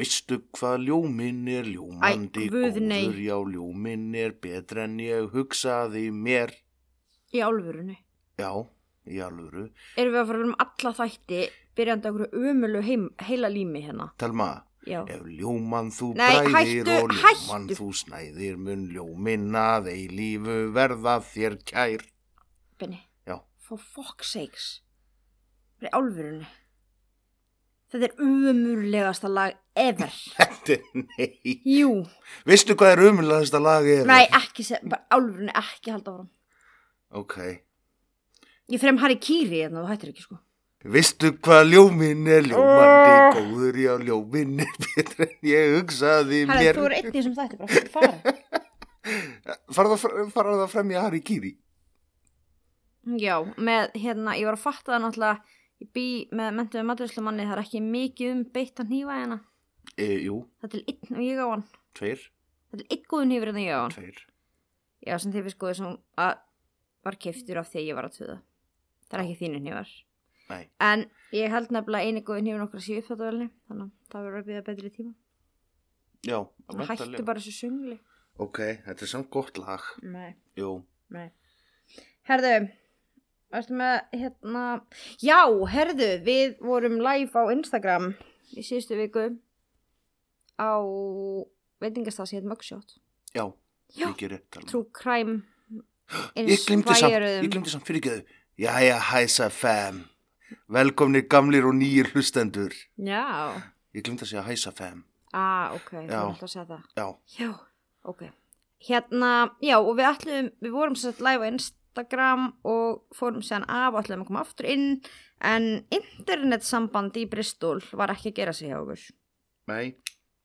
Veistu hvað ljóminn er ljómandi Æ, guð, góður, já ljóminn er betra en ég hugsaði mér. Í álfurinu. Já, í alvöru. Erum við að fara um alla þætti byrjandi okkur umölu heim, heila lími hérna? Telma, Já. ef ljómann þú Nei, bræðir hættu, og ljómann hættu. þú snæðir mun ljóminn að eilífu verða þér kær. Benni, Já, for fuck's sakes. Það er álfurinu. Þetta er umurlegasta lag ever. þetta er nei. Jú. Veistu hvað er umlaðasta lag er? Nei, ekki, bara álfurinu ekki halda áfram. Ok. Ég frem Harry Kiri hérna, þú hættir ekki sko. Veistu hvað ljóminn er ljómandi Oh. góður, já ljóminn er betra en ég hugsaði Herri, mér. þú er einn í þessum þætti bara, fara. Farðu það, farðu það frem í Harry Kiri? Já, með hérna, ég var að fatta það náttúrulega, ég bý með mentuðu maturislumanni, það er ekki mikið um beitt að nýfa hérna. E, jú, Það er til einn og ég á hann. tveir, Það er til einn góðun yfir en ég á hann. tveir. Já, sem þið finnst góður sem að var keiftur af því að ég var að tuða. Það er ekki þínu nývar. Nei, En ég held nefnilega eini góðun nýfur okkar síðu uppþáttavelni, þannig að það verður að byggja betri tíma. já, Það hættu bara þessu sungli. Ok, þetta er samt gott lag. Nei, Jú, nei. Herðu, varstu með hérna, já, herðu, við vorum live á Instagram í síðustu viku á veitingastasi hérna Mugshot. já, Já. rétt. Telma. True crime Ég glimti samt, ég glimti samt fyrir þau. Jæja, hæsa fam. Velkomnir gamlir og nýjir hlustendur. Já, Ég glimti að segja hæsa fam. ah, ok, þú alltaf að segja það. Já, Já, ok. Hérna, já, og við ætlum, við vorum að live á Instagram og fórum sér af og ætlum að koma aftur inn, en internetsamband í Bristol var ekki að gera sig hjá okkur. nei.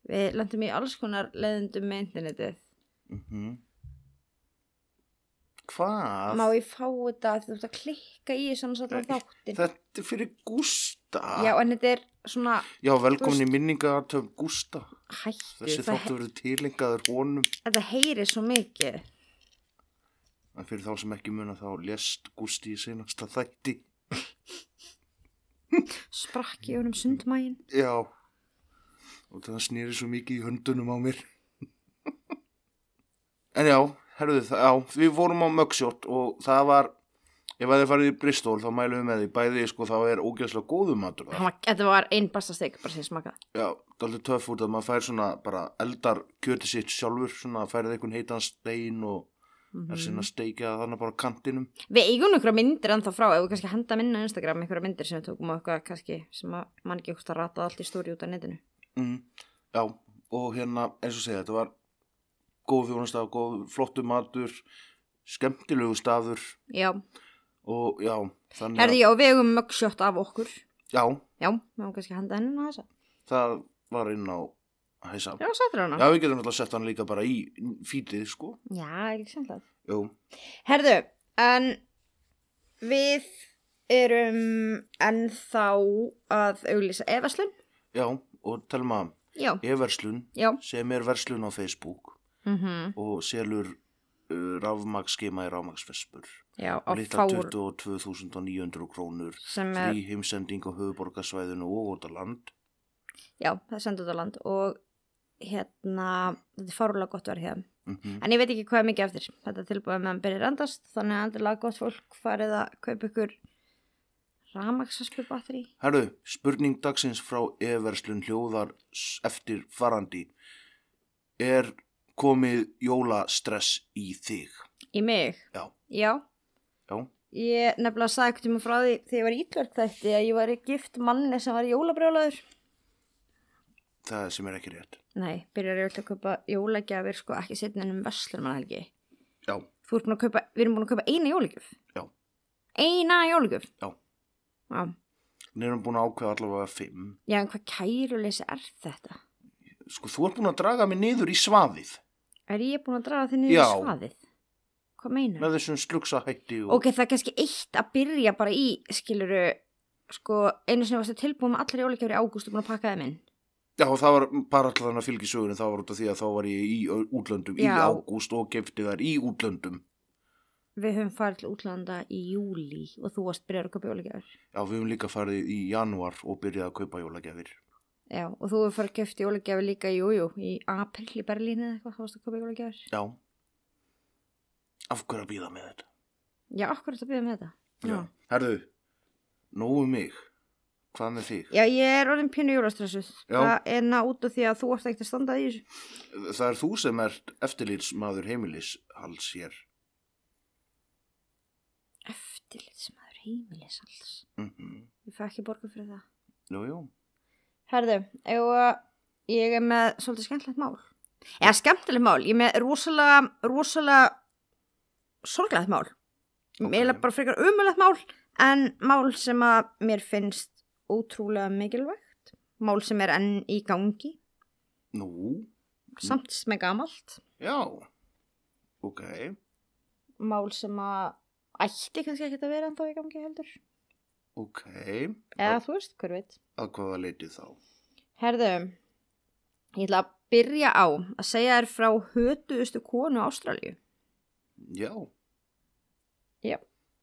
Við lendum í alls konar leðendum með internetið. Mm Hvað? Má ég fá þetta að þú ert að klikka í svona svona þáttin? Þetta er fyrir Gústa. Já, en þetta er svona, Já, velkomin í minningaartöf Gústa. hættu, Þessi þáttu verið tilengaður honum. þetta heyrir svo mikið. En fyrir þá sem ekki muna þá lést Gústi í senasta þætti. Sprakk í honum sundmægin. Já. Og það snýri svo mikið í höndunum á mér. en já, herruðu það, já, við fórum á Mugshot og það var, ef að þið farið í Bristol þá mælum við með því, bæði sko þá er ógeðslega góðu matur Hann það. var- Þetta var einn basta steik, bara sér smakað. Já, það er alveg töff út að maður fær svona bara eldar kjöti sitt sjálfur, svona færið einhvern heitan stein og er sinna steikja þannig bara kantinum. Við eigum einhverja myndir ennþá frá, ef við kannski henda minna Instagram, einhverja myndir sem við tókum og eitthvað kannski sem að mann ekki okkur að rata allt í stóri út af netinu. Mm, já, og hérna, eins og segja, þetta var góð þjónustaf, góð, flottu matur, skemmtilegu staður Já, og já, þannig herði ég og við eigum mugshot af okkur. já, Já, við eigum kannski að henda henni á þessa. það var inn á hæsa. Já, sættur hana. Já, við getum alltaf sett hann líka bara í fítið, sko. Já, ekki sem það. Jú, Herðu, en við erum ennþá að auglýsa efaslun. já, og telma, e-verslun sem er verslun á Facebook Mm og selur uh, rafmagsskema í rafmagsvespur. Já, á fár 22.900 krónur, sem er, frí heimsending á höfuborgarsvæðinu og út á land. já, það er sendið út á land og hérna, þetta er fárulega gott verð hér. Mm En ég veit ekki hvað er mikið eftir. Þetta er tilbúið meðan byrjar endast, þannig að endilega gott fólk farið að kaupa ykkur ramaksaspu batteri. Herðu, spurning dagsins frá e-verslun hljóðar eftir farandi. Er komið jólastress í þig? Í mig? Já. Já. Já, Ég nefnilega sagði ekkert um frá því þegar ég var ítverk þætti að ég var gift manni sem var jólabrjólaður. Það sem er ekki rétt. Nei, byrjar ég að kaupa jólagjafir sko ekki setna en um verslunarhelgi. Já, Þú ert búin að kaupa, við erum búin að kaupa eina jólagjöf. Já. Eina jólagjöf. Já. Já. erum búin að ákveða allavega fimm. Já, en hvað kæruleysi er þetta? Sko, þú ert búin að draga mig niður í svaðið Er ég búin að draga þig niður Já. í svaðið? Hvað meinar? með þessum slugsa hætti og... Ok, það er kannski eitt að byrja bara í, skiluru, sko, einu sinni varstu tilbúin með allar jólagjafir í ágúst og búin að pakka þeim inn. Já, það var bara alltaf þannig að fylgja sögunni, það var út af því að þá var ég í útlöndum í Já. ágúst og gefti þær í útlöndum. Við höfum farið til útlanda í júli og þú varst byrjar að kaupa jólagjafir. Já, við höfum líka farið í janúar og byrjað að kaupa jólagjafir. Já, og þú hefur farið að köfti jólagjafir líka, jú, jú, í april í Berlín eða eitthvað, þá varst að kaupa jólagjafir. Já. Af hverju að býða með þetta? Já, er þetta að byrja með þetta. Herðu, nógu mig. Hvað með þig? Já, ég er orðin pínu jólastressuð. Það er ná út af því að þú ert ekkert að standa í þessu. Það er þú sem ert eftirlýtsmaður heimilishals hér. Eftirlitsmaður heimilis alls. Mm Ég fæ ekki borga fyrir það. Jú, jú. Herðu, ég er með svolítið skemmtilegt mál. Eða skemmtilegt mál, ég er með rosalega, rosalega sorglegt mál. Ok. Mér er bara frekar umulegt mál, en mál sem að mér finnst ótrúlega mikilvægt. Mál sem er enn í gangi, Nú, samt sem er gamalt. já. Ok. Mál sem að ætti kannski ekki að vera ennþá í gangi heldur. Ok. Eða þú veist, hver veit. Að hvaða leiti þá? Herðu, ég ætla að byrja á að segja þér frá hötuðustu konu Ástralíu. Já. Já.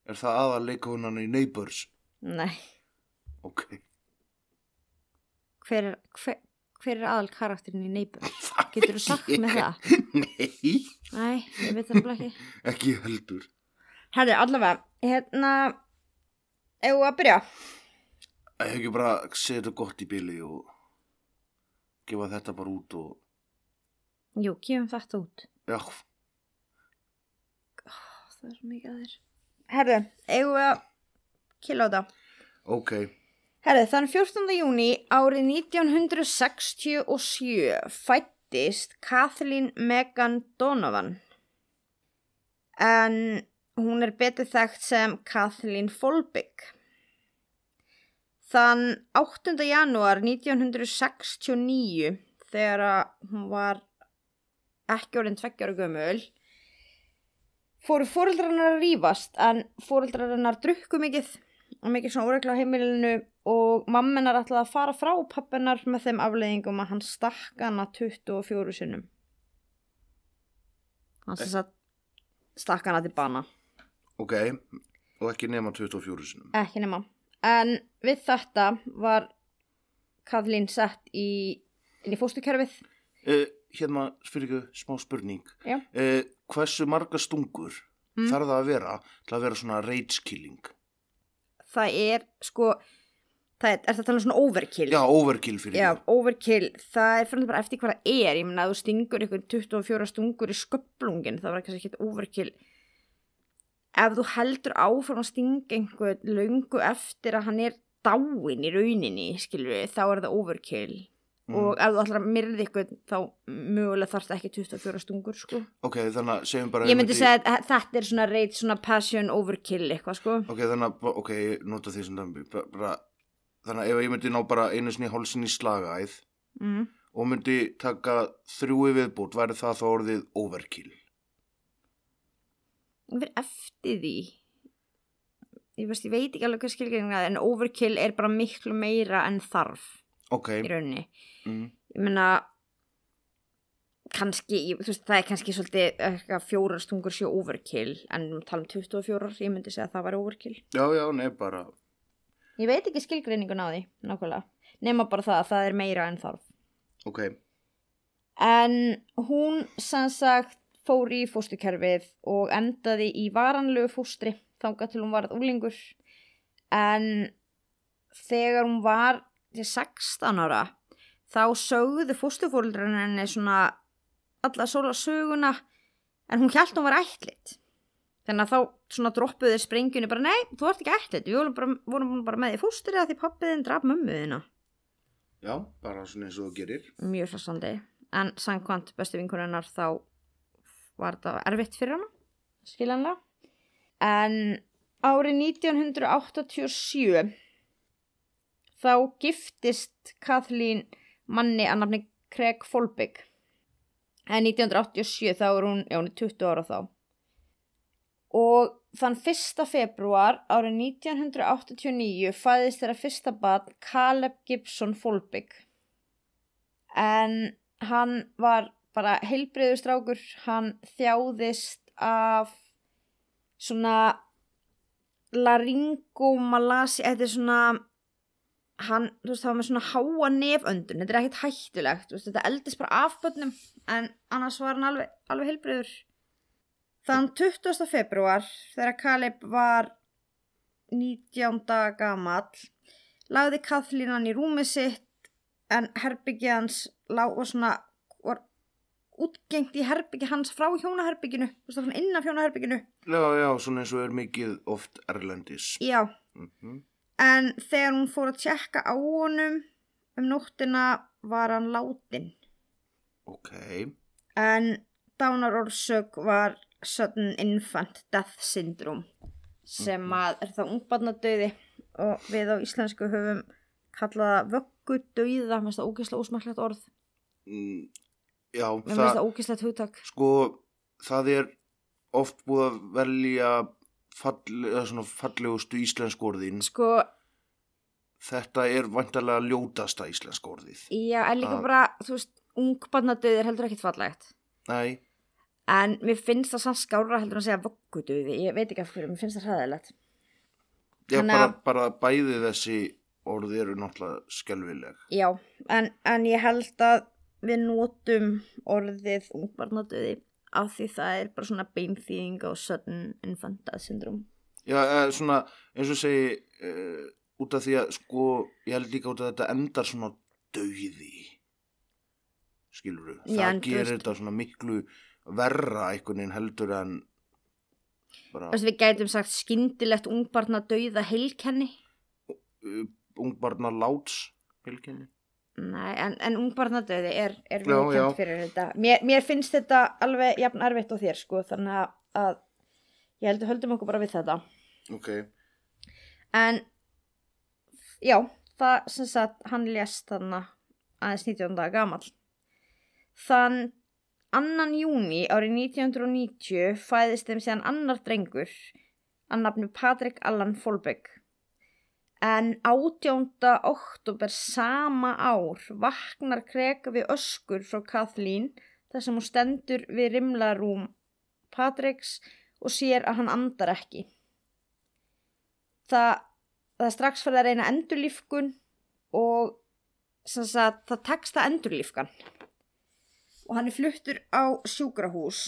Er það aðal leikonan í Neighbors? Nei, Ok. hver er, hver, hver er aðal karakterin í Neighbor? Geturðu sagt mér það? Nei, Nei, ég veit það ekki. ekki heldur. Herðu, allavega, hérna, ef að byrja. Ég hef ekki bara þetta gott í bili og gefa þetta bara út og... Jú, kemum þetta út. Já, Það er mikið að þér. Herðu, ef að killa á þetta. ok. Herðu, þann 14. júni árið 1967 fættist Kathleen Megan Donovan. En hún er betur þekkt sem Kathleen Folbig. Þann 8. janúar 1969 þegar hún var ekki orðin tveggjara gömul fóru fóreldrar hennar að rífast en fóreldrar hennar drukku mikið og mikið svona óregla á heimilinu og mammenar ætlaði að fara frá pappinar með þeim afleiðingum að hann stakk hana 24 sinnum. Hann sem sagt stakk hana til bana. Ok, og ekki nema 24 sinum. Ekki nema. En við þetta var Kathleen sett í, í fóstukerfið. Uh, hérna, spyrir ykkur smá spurning. Já. Uh, hversu marga stungur Mm. þarf það að vera til að vera svona rage killing? Það er sko, það er, er það tala um svona overkill? Já, overkill fyrir Já, þér. overkill, það er fyrir bara eftir hvað það er, ég meina að þú stingur ykkur 24 stungur í sköplungin, það var kannski ekki overkill. Ef þú heldur áfram að stinga einhver löngu eftir að hann er dáin í rauninni, skilur við, þá er það overkill. Mm. Og ef þú ætlar að myrða ykkur, þá mögulega þarf það ekki 24 stungur, sko. Ok, þannig að segjum bara... Ég myndi segja að þetta er svona reit, svona passion overkill eitthvað, sko. Ok, þannig að, ok, nota því ba- bara, þannig að ef ég myndi ná bara einu sinni hálsinni slagaæð Mm. og myndi taka þrjú í viðbútt, væri það þá orðið overkill. Ég fyrir eftir því ég, veist, ég veit ekki alveg hvað skilgjörning það en overkill er bara miklu meira en þarf Ok, í rauninni mm. ég meina kannski, þú veist, það er kannski svolítið eitthvað fjórar stungur sjó overkill en tala um 24, ég myndi segja að það var overkill já, já, nei, bara, ég veit ekki skilgreiningun á því, nákvæmlega nema bara það að það er meira en þarf ok, En hún sem sagt fór í fóstukerfið og endaði í varanlegu fóstri þangað til hún varð úlingur. En þegar hún var til 16 ára þá sögðu fóstufóreldrar henni svona alla sóla söguna en hún hjælt hún var ætlit. Þannig að þá svona droppuðu þeir sprengjunni bara nei, þú ert ekki ætlit, við vorum bara, vorum bara með í fóstri að því pappiðin draf mömmuðina. já, bara svona eins og þú gerir. mjög hressandi en samkvæmt bestu vinkurinnar þá var þetta erfitt fyrir hana skiljanlega en árið 1987 þá giftist Kathleen manni að nafni Craig Folbig. En 1987 þá er hún, já hún er 20 ára þá. Og þann 1. februar árið 1989 fæðist þeirra fyrsta barn Caleb Gibson Folbig. En hann var bara heilbreyður strákur, hann þjáðist af svona laryngomalaci, þetta er svona hann, þú veist, það var með svona háa neföndun, þetta er ekkert hættulegt veist, þetta eldist bara af bönnum en annars var hann alveg, alveg heilbreyður þann 20. februar þegar Kaleb var 19. gamall lagði Kathleen hann í rúmið sitt en herbyggið hans lág og svona var útgengt í herbyggi hans frá hjónaherbygginu var innan hjónaherbygginu Já, já, svona eins og er mikið oft erlendis. já, Mm En þegar hún fór að tjekka á honum um nóttina var hann látin. Ok, En dánarorsök var sudden infant death syndrome sem að er það ungbarnadauði og við á íslensku höfum kallaða vöggudauða, mér finnst það ógeðslega ósmæklegt orð. mm, já, Mér finnst það, ógeðslegt hugtak. sko, það er oft búið að velja fall, fallegustu íslensku orðin. Sko, Þetta er vantarlega ljótasta íslenska orðið. já, en líka Ah. bara, þú veist, ungbarnadauði er heldur ekkit fallegt. Nei, En mér finnst það samt skára heldur að segja vöggudauði, ég veit ekki af hverju, mér finnst það hræðilegt. já, Þannig bara, bara bæði þessi orði eru náttúrulega skelvileg. Já, en, en ég held að við notum orðið ungbarnadauði af því það er bara svona beinþýðing og sudden infant death syndrome. Já, svona, eins og segi, uh, út af því að, sko, ég held líka út af þetta endar svona dauði. Skilur Já, Það gerir þetta svona miklu verra einhvern veginn heldur en bara Þú veist, við gætum sagt skyndilegt ungbarnadauða heilkenni. uh, ungbarna láts helginni. Nei, en, en ungbarnadauði er, er já. kent fyrir þetta. Mér, mér finnst þetta alveg jafn erfitt á þér, sko, þannig að, ég held að höldum okkur bara við þetta. Ok, En, já, það sem sagt, hann lést þarna aðeins 19 daga gamall. Þann annan júni árið 1990 fæðist þeim síðan annar drengur að nafnu Patrik Allan Folbeg. En 18. oktober sama ár vaknar kreka við öskur frá Kathleen þar sem hún stendur við rimlarúm Patriks og sér að hann andar ekki. Það, það strax fyrir að reyna endurlífkun og sagt, það tekst að endurlífkan og hann er fluttur á sjúkrahús.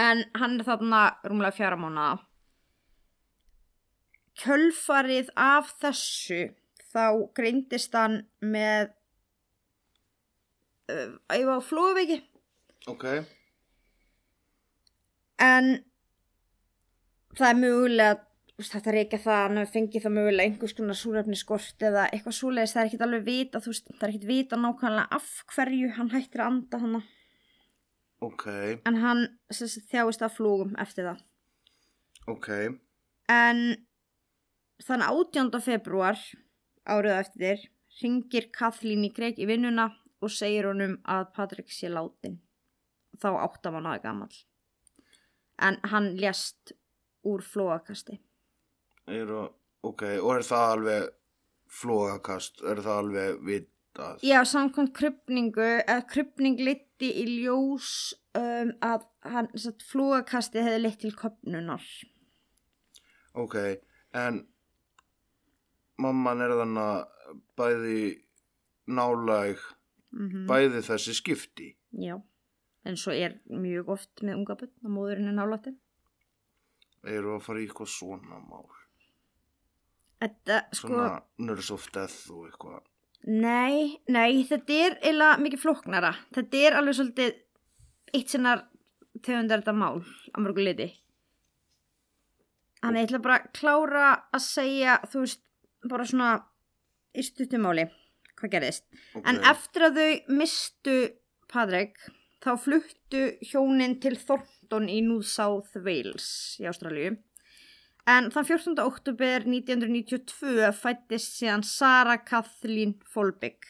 En hann er þarna rúmlega fjara mánuða kjölfarið af þessu þá greindist hann með uh, ég var flóðveiki ok, en það er mögulega veist, þetta er ekki það að hann hafi fengið það mögulega einhvers konar súrefni skort eða eitthvað súleis það er ekkit alveg vita þú veist, það er ekkit vita nákvæmlega af hverju hann hættir að anda hann ok, en hann sagt, þjáist af flúgum eftir það. Ok, en þann 18. februar árið eftir ringir Kathleen í Greg í vinnuna og segir honum að Patrik sé látin þá áttamann aðeins gamall. En hann lést úr flóakasti eru, ok, og er það alveg flógakast, er það alveg vitað? Já, samkvæmt krypningu eða krypning liti í ljós um, að hann, satt, flóakasti hefði leitt til köpnunar Ok, en mamman er þannig að bæði nálæg, mm bæði þessi skipti. Já, en svo er mjög oft með unga bönn og móðurinn er nálætti Eru að fara í eitthvað svona mál. Þetta, sko, Svona nurse of death og eitthvað. nei, nei, þetta er eiginlega mikið flóknara. Þetta er alveg svolítið eitt sinnar tegundar þetta mál á mörgu liti. Þannig ég ætla bara að klára að segja, þú veist, bara svona í stuttumáli hvað gerðist. Ok, En eftir að þau mistu Patrik, þá fluttu hjónin til Thornton í New South Wales í Ástralíu. En þann 14. oktober 1992 fættist síðan Sara Kathleen Folbig.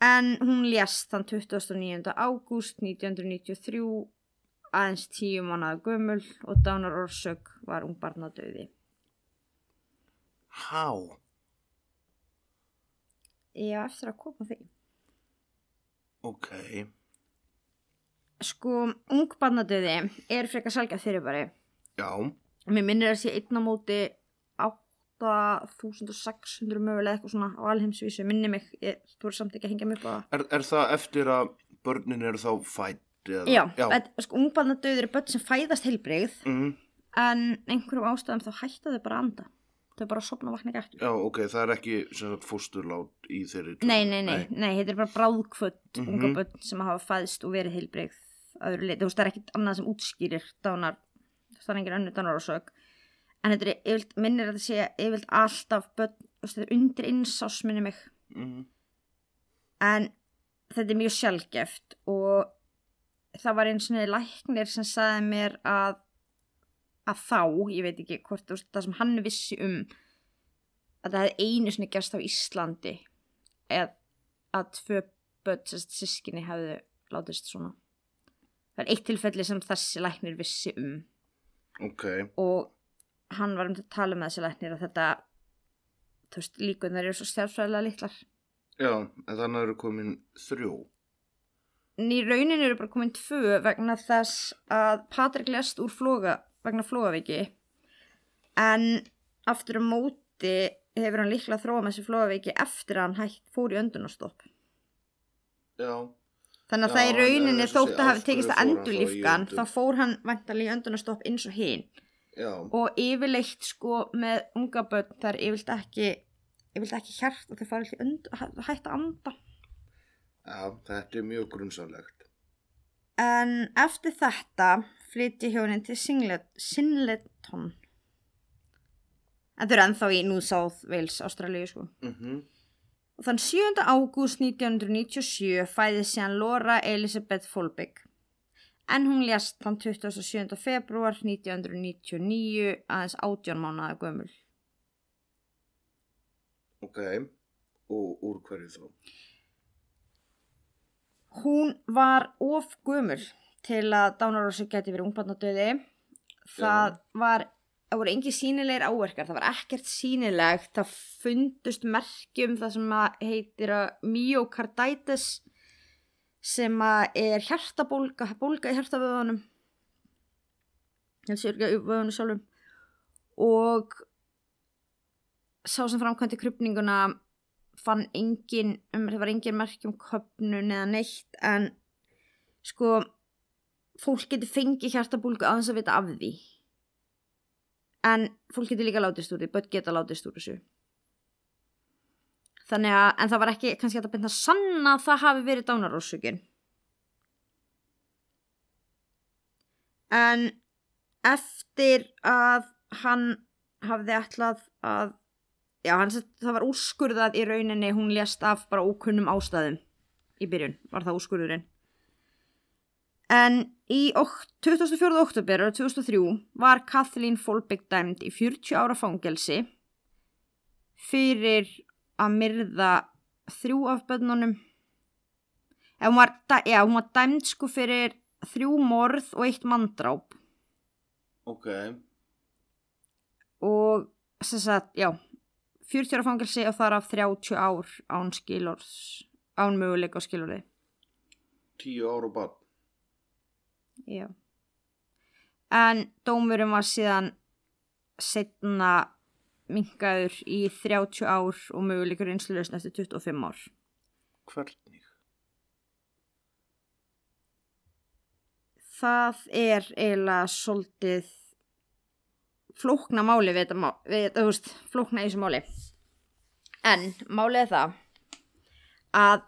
En hún lést þann 29. ágúst 1993 aðeins tíu mánuða gömul og dánar orsök var ung barnadauði. Há? Ég á eftir að koma því. Ok. Sko, ung barnadauði er frekar salgjað fyrir bara. Já. Mér minnir að sé einn á móti 8600 mögulega eitthvað svona á alheimsvísu, minni mig, ég, þú er samt ekki að hengja mig upp á það. Er, er það eftir að börnin eru þá fætt? Eða? Já, Já. Sko, ungbarnadauðir eru börn sem fæðast heilbrigð Mm, en einhverjum ástæðum þá hætta þau bara að anda. Þau bara sopna og vakna ekki eftir. já, ok, það er ekki fósturlát í þeirri tölu. Nei, nei, nei, nei, þetta er bara bráðkvöld Mhm. unga börn sem hafa fæðst og verið leiti. Þú veist, það er ekkit annað sem útskýrir dánar, það er engin önnur dánarósök. En þetta er yfirlt, minnir að þetta sé yfirlt alltaf börn, þetta er undir einsás minni mig. Mm, en þetta er mjög sjálfgeft og það var eins og niður læknir sem sagði mér að að þá, ég veit ekki hvort þú veist, það sem hann vissi um að það hefði einu sinni gerst á Íslandi eða að tvö börn sérst sískinni hefðu látist svona það er eitt tilfelli sem þessi læknir vissi um ok, og hann var um að tala með þessi læknir að þetta þú veist, líkunar eru svo stjárfræðilega litlar já, en þannig eru komin þrjú. Í raunin eru bara komin tvö vegna þess að Patrik lest úr floga, vegna flogaveiki en aftur á móti hefur hann líklega þróað með þessi flogaveiki eftir að hann hætt fór í öndunarstopp. Já, Þannig að það í rauninni þótt að hafi af tekist að hann þá fór hann vantarlega í öndunarstopp eins og hinn og yfirleitt sko með unga börn það er yfirleitt ekki yfirleitt ekki hjart og þau fara und, hætt að anda já, þetta er mjög grunnsanlegt. En eftir þetta flytti hjónin til Singlet, Sinleton. En þau eru ennþá í New South Wales, Ástralíu sko. Mm Og þann 7. ágúst 1997 fæði síðan Laura Elizabeth Folbig. En hún lést þann 27. februar 1999 aðeins 18 mánuða gömul. Ok, og úr hverju þá? Hún var of gömul til að dánarósi geti verið ungbarnadauði. Það var, það voru engi sínilegir áverkar, það var ekkert sínilegt, það fundust merkjum það sem heitir myocarditis sem er hjartabólga, bólga í hjartavöðunum. Ekki vöðunum sjálfum. Og sá sem framkvæmdi krupninguna fann engin, um, það var engin merkjum köpnun eða neitt en sko fólk getur fengið hjartabólgu aðeins að vita af því en fólk getur líka látist úr því börn geta látist úr þessu. Þannig að en það var ekki kannski að byrja að sanna að það hafi verið dánarósökin en eftir að hann hafði ætlað að já, hann, sett- það var úrskurðað í rauninni hún lést af bara ókunnum ástæðum í byrjun, var það úrskurðurinn. En í ok- 24. oktober árið 2003 var Kathleen Folbig dæmd í 40 ára fangelsi fyrir að myrða þrjú af bönnunum hún var, já, hún var dæmd sko fyrir þrjú morð og eitt manndráp Ok, og sem sagt, já 40 ára fangelsi og þar af 30 ár án skilors án möguleika á skilorði tíu ára og bann. Já. En dómurinn var síðan setna mingaður í 30 ár og möguleikur einslulösn eftir 25 ár. Hvernig? það er eiginlega svolítið flókna máli við þetta, við þetta þú veist, flókna í þessu máli. En málið er það að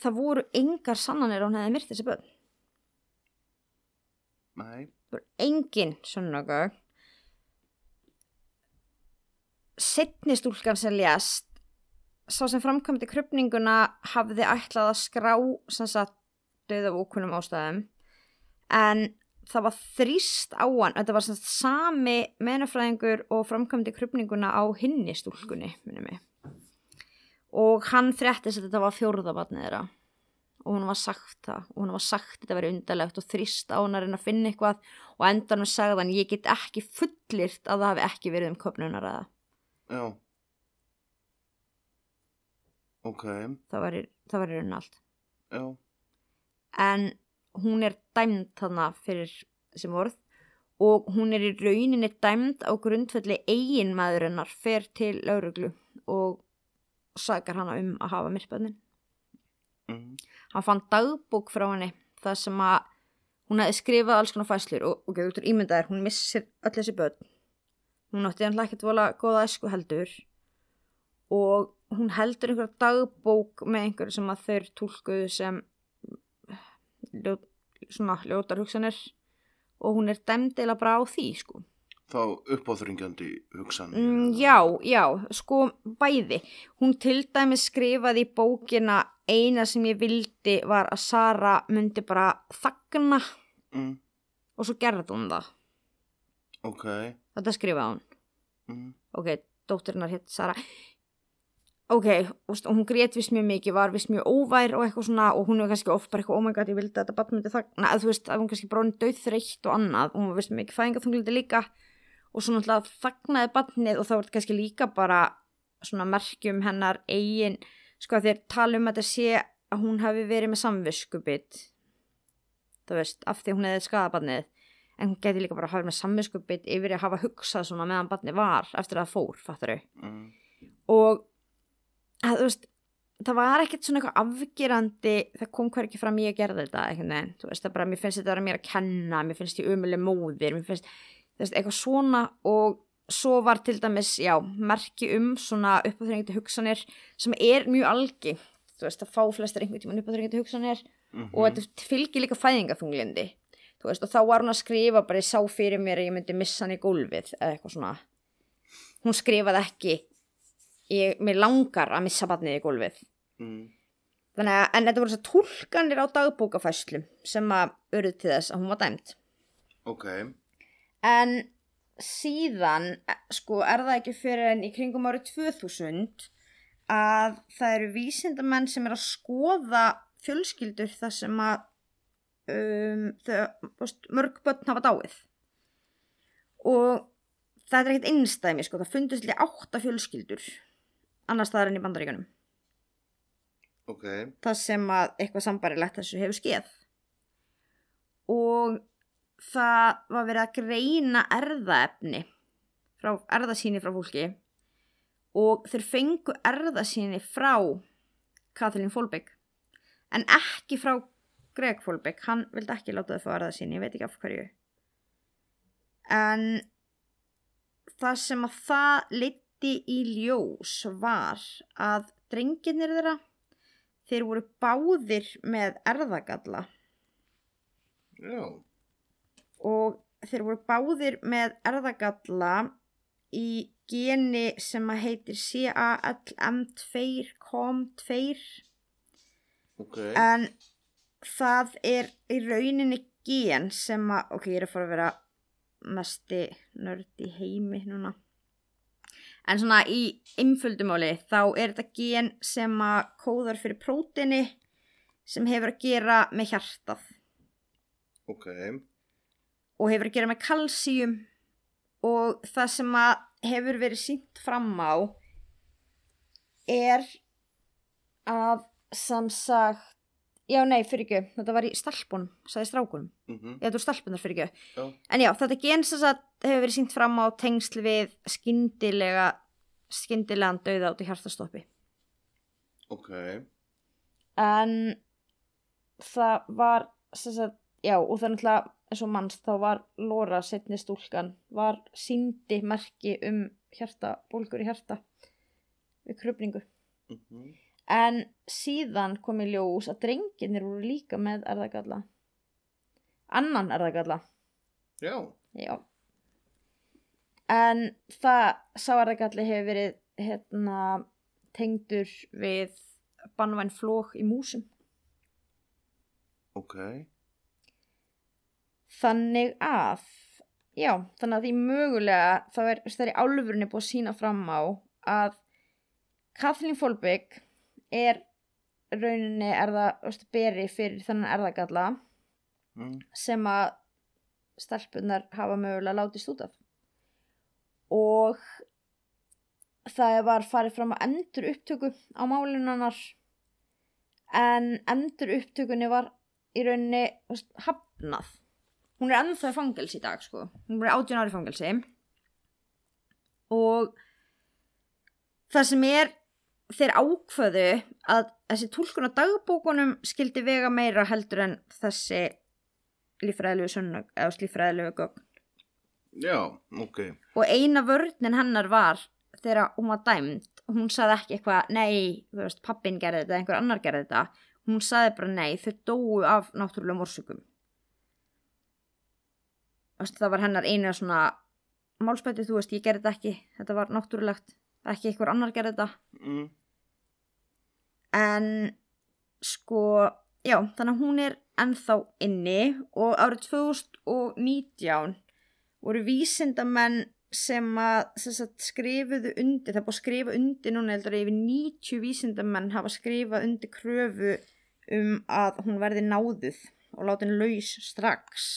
það voru engar sannanir á hún hefði myrt þessi börn Nei. það voru engin sönnögögn setni stúlkan sem lést sá sem framkvæmdi krupninguna hafði ætlað að skrá sem sagt döð af ókunnum ástæðum. En það var þrýst á hann þetta var svona sami menafræðingur og framkvæmdi krupninguna á hinni stúlkunni minnum mig. Og hann fréttist að þetta var fjórðabatnið þeirra og hún var sagt það og hún var sagt að þetta veri undarlegt og þrýst á hann að reyna að finna eitthvað og endan við sagði hann ég get ekki fullirt að það hafi ekki verið um köpnunar aða Já. Ok, það var, í raunin allt já. en hún er dæmd þarna fyrir sem orð og hún er í rauninni dæmd á grundfelli eigin maðurinnar fer til lauruglu og sakar hana um að hafa myrkbönnin Mm. hann fann dagbók frá henni það sem að hún hefði skrifað alls konar fæslur og, og getur ímyndaðir, hún missir öll þessi börn hún átti hann ekkert vola góða esku heldur og hún heldur einhverja dagbók með einhverju sem að þeir tólkuðu sem ljó, svona ljótar hugsanir og hún er dæmdilega bara á því sko Þá uppáþringjandi hugsan. Mm, já, já, sko bæði. Hún til dæmis skrifaði í bókina eina sem ég vildi var að Sara myndi bara þagna Mm. og svo gerði hún það. Ok. Þetta skrifaði hún. Mm. Ok, dótturinnar hétt Sara. Ok, og hún grét vist mjög mikið, var vist mjög óvær og eitthvað svona og hún var kannski oft bara eitthvað, oh my god, ég vildi að þetta bara myndi þagna, að þú veist, að hún kannski bróðin döð þreytt og annað, og hún var vist mikið fæðingaþunglindi líka og svo náttúrulega þagnaði barnið og þá var þetta kannski líka bara svona merkjum hennar eigin, sko að þeir tala um að þetta sé að hún hafi verið með samviskubit, þú veist, af því hún hefði skadað barnið, en hún geti líka bara hafa með samviskubit yfir að hafa hugsað svona meðan barnið var eftir að það fór, fattar Mm. og að, þú veist, það var ekkert svona eitthvað afgerandi það kom hver ekki fram ég að gera þetta veginn, þú veist, það bara, mér finnst þetta að vera mér að kenna mér finnst ég umuleg móðir mér finnst, veist, eitthvað svona og svo var til dæmis, já, merki um svona uppáþrengandi hugsanir sem er mjög algi þú veist, að fá flestir einhvern tímann uppáþrengandi hugsanir Mhm. og þetta fylgir líka fæðingaþunglindi þú veist, og þá var hún að skrifa bara ég sá fyrir mér að ég myndi missa hann í gólfið eða eitthvað svona hún skrifaði ekki ég, mér langar að missa barnið í gólfið Mm. þannig að, en þetta voru þess að tólkanir á dagbókafæslum sem að öruð til þess að hún var dæmt Ok. En síðan eh, sko er það ekki fyrir en í kringum árið 2000 að það eru vísindamenn sem er að skoða fjölskyldur þar sem að um, þau, veist, mörg börn hafa dáið. Og það er ekkert einstæmi sko, það fundist líka átta fjölskyldur annars staðar enn í bandaríkanum Ok. það sem að eitthvað sambarilegt þessu hefur skeð. Og það var verið að greina erðaefni frá erðasýni frá fólki og þeir fengu erðasýni frá Kathleen Folbeck en ekki frá Greg Folbeck. Hann vildi ekki láta þau fá erðasýni ég veit ekki af hverju. En það sem að það leiti í ljós var að drengirnir þeirra þeir voru báðir með erðagalla. Já. Og þeir voru báðir með erðagalla í geni sem að heitir CALM2COM2 Ok. en það er í rauninni gen sem að, ok, ég er að fara að vera mesti nörd í heimi núna en svona í einföldumáli þá er þetta gen sem að kóðar fyrir prótini sem hefur að gera með hjartað Ok. Og hefur að gera með kalsíum og það sem að hefur verið sínt fram á er að samsagt já nei fyrir ekki, þetta var í stelpunum sagði strákunum, Mhm. já þetta var stelpunar fyrir ekki Já. en já þetta gen sem sagt hefur verið sínt fram á tengsl við skyndilega skyndilegan dauða út í hjartastoppi Ok. en það var sem sagt, já og það er náttúrulega eins og manns þá var Lóra setni stúlkan var síndi merki um hjarta, bólgur í hjarta við krupningu Mhm. en síðan kom í ljós að drengirnir voru líka með erðagalla annan erðagalla Já. já en það sá erðagalli hefur verið hérna tengdur við bannvæn flók í músum Ok. Þannig að já, þannig að því mögulega þá er það í álfurinn búið að sína fram á að Kathleen Folbygg er rauninni erða beri fyrir þannig erðagalla Mm. sem að stelpunar hafa mögulega látist út af og það var farið fram að endur upptöku á málinunnar en endur upptökunni var í rauninni hafnað hún er ennþá í fangelsi í dag sko. Hún er 18 ári fangelsi. Og það sem er þeir ákvöðu að þessi tólkun á dagbókunum skildi vega meira heldur en þessi líffræðilegu sönnug eða líffræðilegu gögn. Já, ok. og eina vörnin hennar var þegar hún var dæmd. Hún saði ekki eitthvað, nei, þú veist, pappin gerði þetta, einhver annar gerði þetta. Hún saði bara nei, þau dóu af Þú veist, það var hennar eina svona málspæti, þú veist, ég gerði þetta ekki. Þetta var náttúrulegt, ekki einhver annar gerði þetta. Mm. en sko, já, þannig að hún er ennþá inni og árið 2019 voru vísindamenn sem að sem sagt, skrifuðu undir, það er búið að skrifa undir núna heldur yfir 90 vísindamenn hafa skrifað undir kröfu um að hún verði náðuð og látin laus strax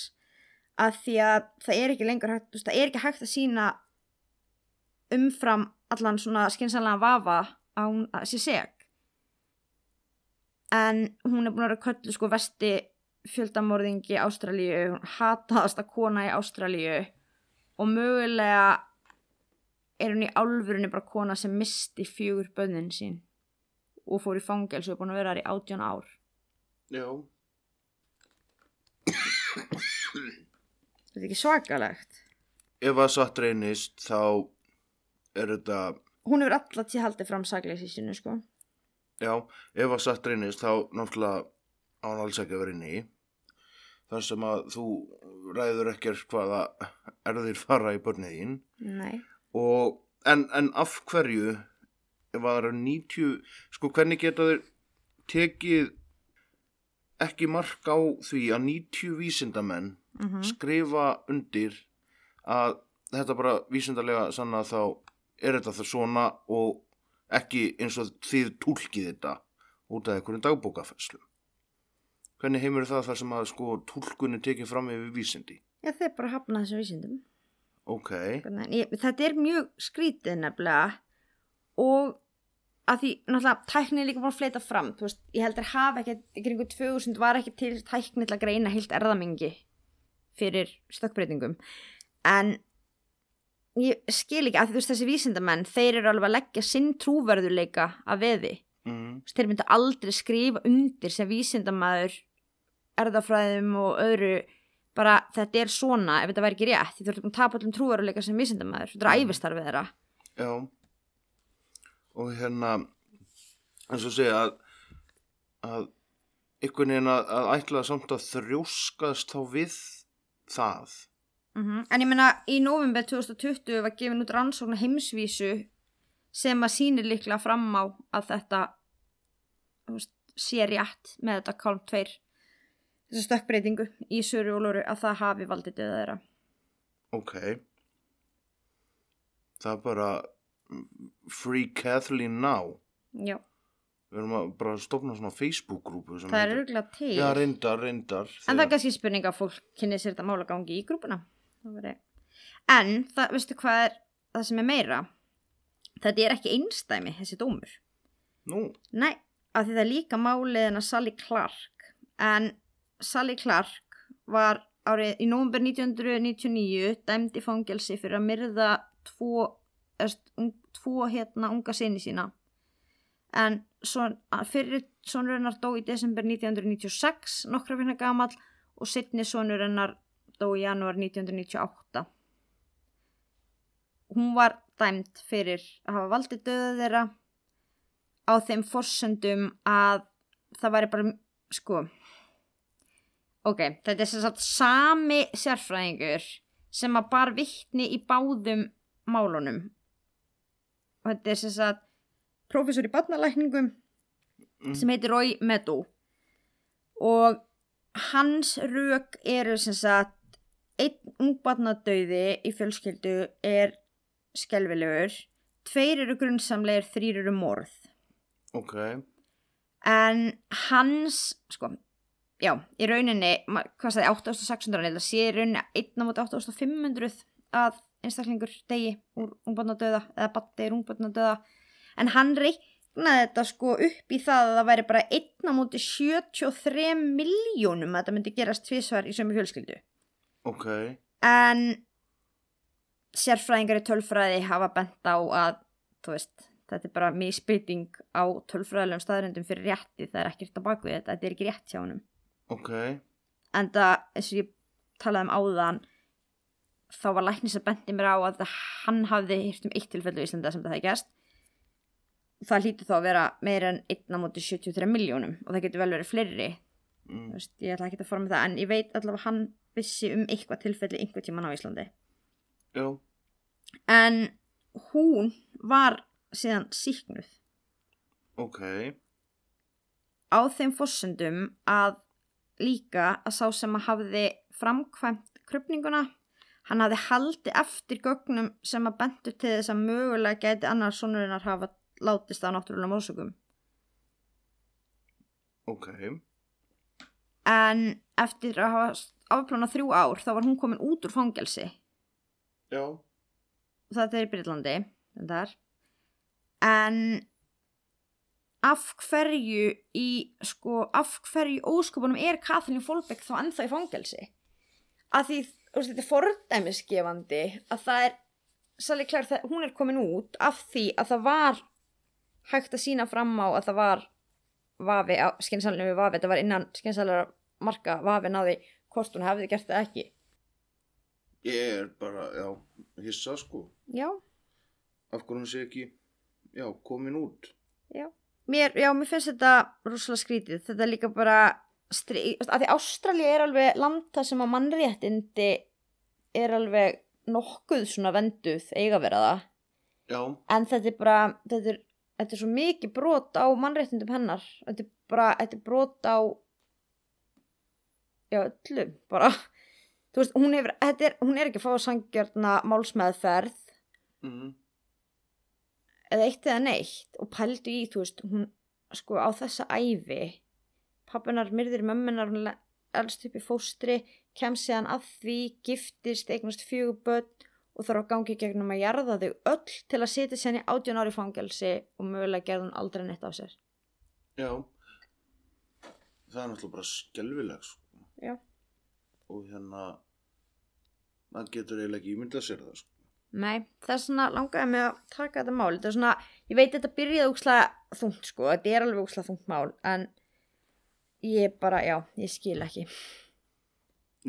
að því að það er ekki lengur hægt, það er ekki hægt að sína umfram allan svona skynsanlega vafa að hún að sé seg en hún er búin að vera köllu sko vesti fjöldamorðingi Ástralíu, hún hataðasta kona í Ástralíu og mögulega er hún í álfurinu bara kona sem misti fjögur bönnin sín og fór í fangelsu og er búin að vera þar í átján ár Já. Þetta er ekki svakalegt Ef að satt reynist þá er þetta, hún hefur alltaf til haldið fram sakleysi sínu sko já, ef að satt reynist þá náttúrulega á hann alls ekki að vera inni í. Þar sem að þú ræður ekkert hvaða erðir fara í börnið þín. nei, Og, en, en af hverju, ef að það eru 90, sko hvernig geta þeir tekið ekki mark á því að 90 vísindamenn mm skrifa undir að þetta bara vísindarlega sanna þá er þetta það svona og ekki eins og þið túlkið þetta út af einhverjum dagbókafæslu. Hvernig heimur það þar sem að sko túlkun er tekið fram yfir vísindi? já þeir bara hafna þessum vísindum Ok, ég, þetta er mjög skrítið nefnilega og að því náttúrulega tækni er líka búin að fleita fram veist, ég heldur hafa ekki, einhver 2000 var ekki til tækni til að greina heilt erðamengi fyrir stökkbreytingum. En ég skil ekki að þú veist þessi vísindamenn þeir eru alveg að leggja sinn trúverðuleika að veði. Mm, þeir myndu aldrei skrifa undir sem vísindamæður erðafræðum og öðru bara þetta er svona ef þetta væri ekki rétt þú ert búin að tapa allum trúveruleika sem vísindamæður þetta er Mm. æfistarfið þeirra. Já. Og hérna, eins og segja að, að einhvern veginn að, að ætla samt að þrjóskast þá við það. mm en ég meina í november 2020 var gefin út rannsókn heimsvísu sem að sýnir líklega fram á að þetta veist, sé rétt með þetta kálm tveir þessu stökkbreytingu í söru og lóru að það hafi valdið döða þeirra Ok. Það er bara mm, Free Kathleen Now. já, Við erum að bara stofna svona Facebook-grúpu. það er örgulega til Já, reyndar, reyndar. En það er kannski spurning að fólk kynni sér þetta mála gangi í grúpuna. En það, veistu hvað er það sem er meira? Þetta er ekki einstæmi, þessi dómur. Nú, Nei, af því það er líka málið en að Sally Clark. En Sally Clark var árið í nómber 1999 dæmd í fangelsi fyrir að myrða tvo, eðst, un, tvo hérna unga sinni sína. En son, fyrir sonur hennar dó í desember 1996, nokkra finna gamall og setni sonur hennar dó í janúar 1998. Hún var dæmd fyrir að hafa valdið döða þeirra á þeim forsendum að það væri bara, sko, ok, þetta er sem sagt sami sérfræðingur sem að bar vittni í báðum málunum. Og þetta er sem sagt prófessor í barnalækningum Mm. sem heitir Roy Meadow og hans rök eru sem sagt einn ungbarnadauði í fjölskyldu er skelvilegur, tveir eru grunnsamlegir, þrýr eru morð. ok, En hans, sko, já, í rauninni, hvað sagði, 8600, eða sé í rauninni 1 á móti 8500 að einstaklingur degi úr ungbarnadauða eða batti er ungbarnadauða. En hann reiknaði þetta sko upp í það að það væri bara 1 á móti 73 miljónum að þetta myndi gerast tvisvar í sömu fjölskyldu. ok, En sérfræðingar í tölfræði hafa bent á að, þú veist, þetta er bara misbytting á tölfræðilegum staðrendum fyrir rétti, það er ekkert á baku þetta, þetta er ekki rétt hjá honum. ok, En það, eins og ég talaði um áðan, þá var læknis að bendi mér á að hann hafði hýrt um eitt tilfellu í Íslanda sem það hefði gæst. Það hlýtur þá að vera meira en 1 á móti 73 miljónum og það getur vel verið fleiri. Mm, Veist, ég ætla ekki að fara með það, en ég veit allavega hann vissi um eitthvað tilfelli einhver tíman á Íslandi. já, En hún var síðan síknuð ok, á þeim fossendum að líka að sá sem að hafði framkvæmt krupninguna hann hafði haldið eftir gögnum sem að bentu til þess að mögulega gæti annars sonurinnar hafa látist á náttúrulega mórsökum ok, en eftir að hafa afplana þrjú ár þá var hún komin út úr fangelsi. Já, þetta er í Breitlandi en af hverju í sko, af hverju óskupunum er Kathleen Folbeck þá ennþá í fangelsi? Að því, þetta er fordæmisgefandi að það er að hún er komin út af því að það var hægt að sína fram á að það var vafi, skynsallega vafi, þetta var innan skynsallega marka vafi náði hvort hún hefði gert það ekki. Ég er bara, já, hissa sko, já, af hún sé ekki, já, komin út, Já, mér, já, mér finnst þetta rosalega skrítið. Þetta er líka bara, stri, að því Ástralja er alveg land þar sem að mannréttindi er alveg nokkuð svona venduð eiga vera það. já, En þetta er bara, þetta er, þetta er svo mikið brot á mannréttindum hennar. Þetta er bara, þetta er brot á, já, öllum, bara. Þú veist, hún hefur, er, hún er ekki að fá sangjörna málsmeðferð. Mm, eða eitt eða neitt. Og pældu í, þú veist, hún sko á þessa æfi pappinar myrðir mömmunar hún elst upp í fóstri kem síðan að því, giftist eignast fjögur börn og þarf að gangi gegnum að jarða þau öll til að setja sér í átján ári fangelsi og mögulega gerði hún aldrei neitt á sér. Já, það er náttúrulega bara skelvileg sko, Já. og hérna, maður getur eiginlega ekki ímyndað sér það sko, Nei, það er svona langaði mig að taka þetta mál. Þetta er svona, ég veit þetta byrjaði úkslega þungt sko, þetta er alveg úkslega þungt mál en ég bara, já, ég skil ekki.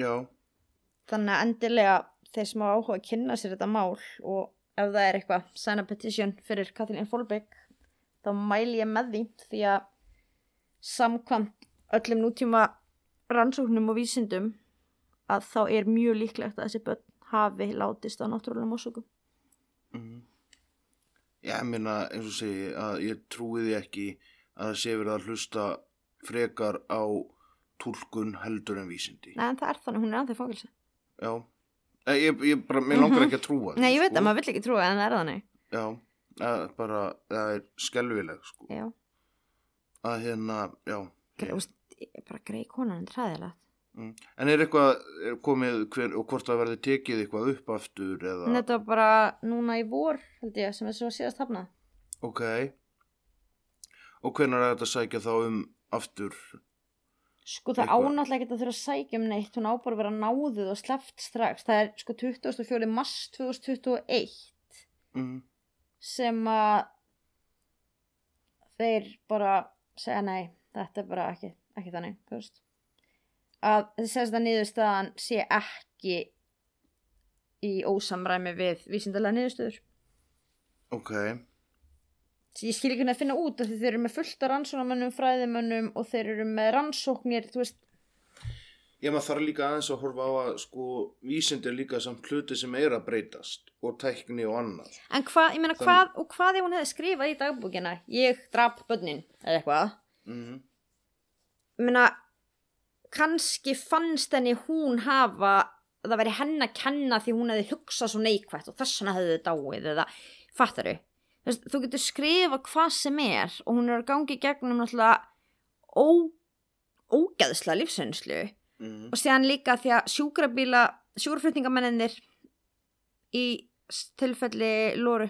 Já, þannig að endilega þeir sem hafa áhuga að kynna sér þetta mál og ef það er eitthvað sign a petition fyrir Kathleen Folbeck þá mæli ég með því því að samkvæmt öllum nútíma rannsóknum og vísindum að þá er mjög líklegt að þessi börn hafi látist á náttúrulega mósökum mm. já, ég meina, eins og segi, að ég trúi því ekki að það sé verið að hlusta frekar á túlkun heldur en vísindi, Nei en það er þannig, hún er anþví fangilsi já, Eh, ég, ég bara, mér langar Mhm. ekki að trúa því, Nei ég veit sko. að maður vill ekki trúa en það er þannig Já, er bara, það er skelvileg, sko. Já, Að hérna, já. Gre- úst, bara greið konan en træðilegt Mm. En er eitthvað er komið hver, og hvort það verði tekið eitthvað upp aftur eða? Þetta var bara núna í vor held ég sem er svo síðast hafnað Ok. Og hvenær er þetta að sækja þá um aftur? Sko það ánáttlega ekki að þurfa að sækja um neitt, hún á bara að vera náðuð og sleppt strax. Það er sko 24. mars 2021 Mm. sem að þeir bara segja nei, þetta er bara ekki, ekki þannig, þú veist. Að þess að niðurstaðan sé ekki í ósamræmi við vísindalega niðurstöður. Ok. Því ég skil ekki hvernig að finna út af því þeir eru með fullt af rannsóknarmönnum, fræðimönnum og þeir eru með rannsóknir, þú veist, Ég maður þarf líka aðeins að horfa á að sko vísind er líka samt hluti sem er að breytast og tækni og annað. En hvað, ég meina, Þannig- hvað, og hvað ef hún hefði skrifað í dagbúkina? Ég drap börnin, eða eitthvað. Mm. Ég meina, kannski fannst henni hún hafa það væri henn að kenna því hún hefði hugsað svo neikvætt og þess vegna hefði þið dáið eða fattaru veist, þú getur skrifa hvað sem er og hún er að gangi gegnum náttúrulega ó, ógeðsla lífsreynslu. Mm. og síðan líka því að sjúkrabíla sjúkraflutningamennir í tilfelli Lóru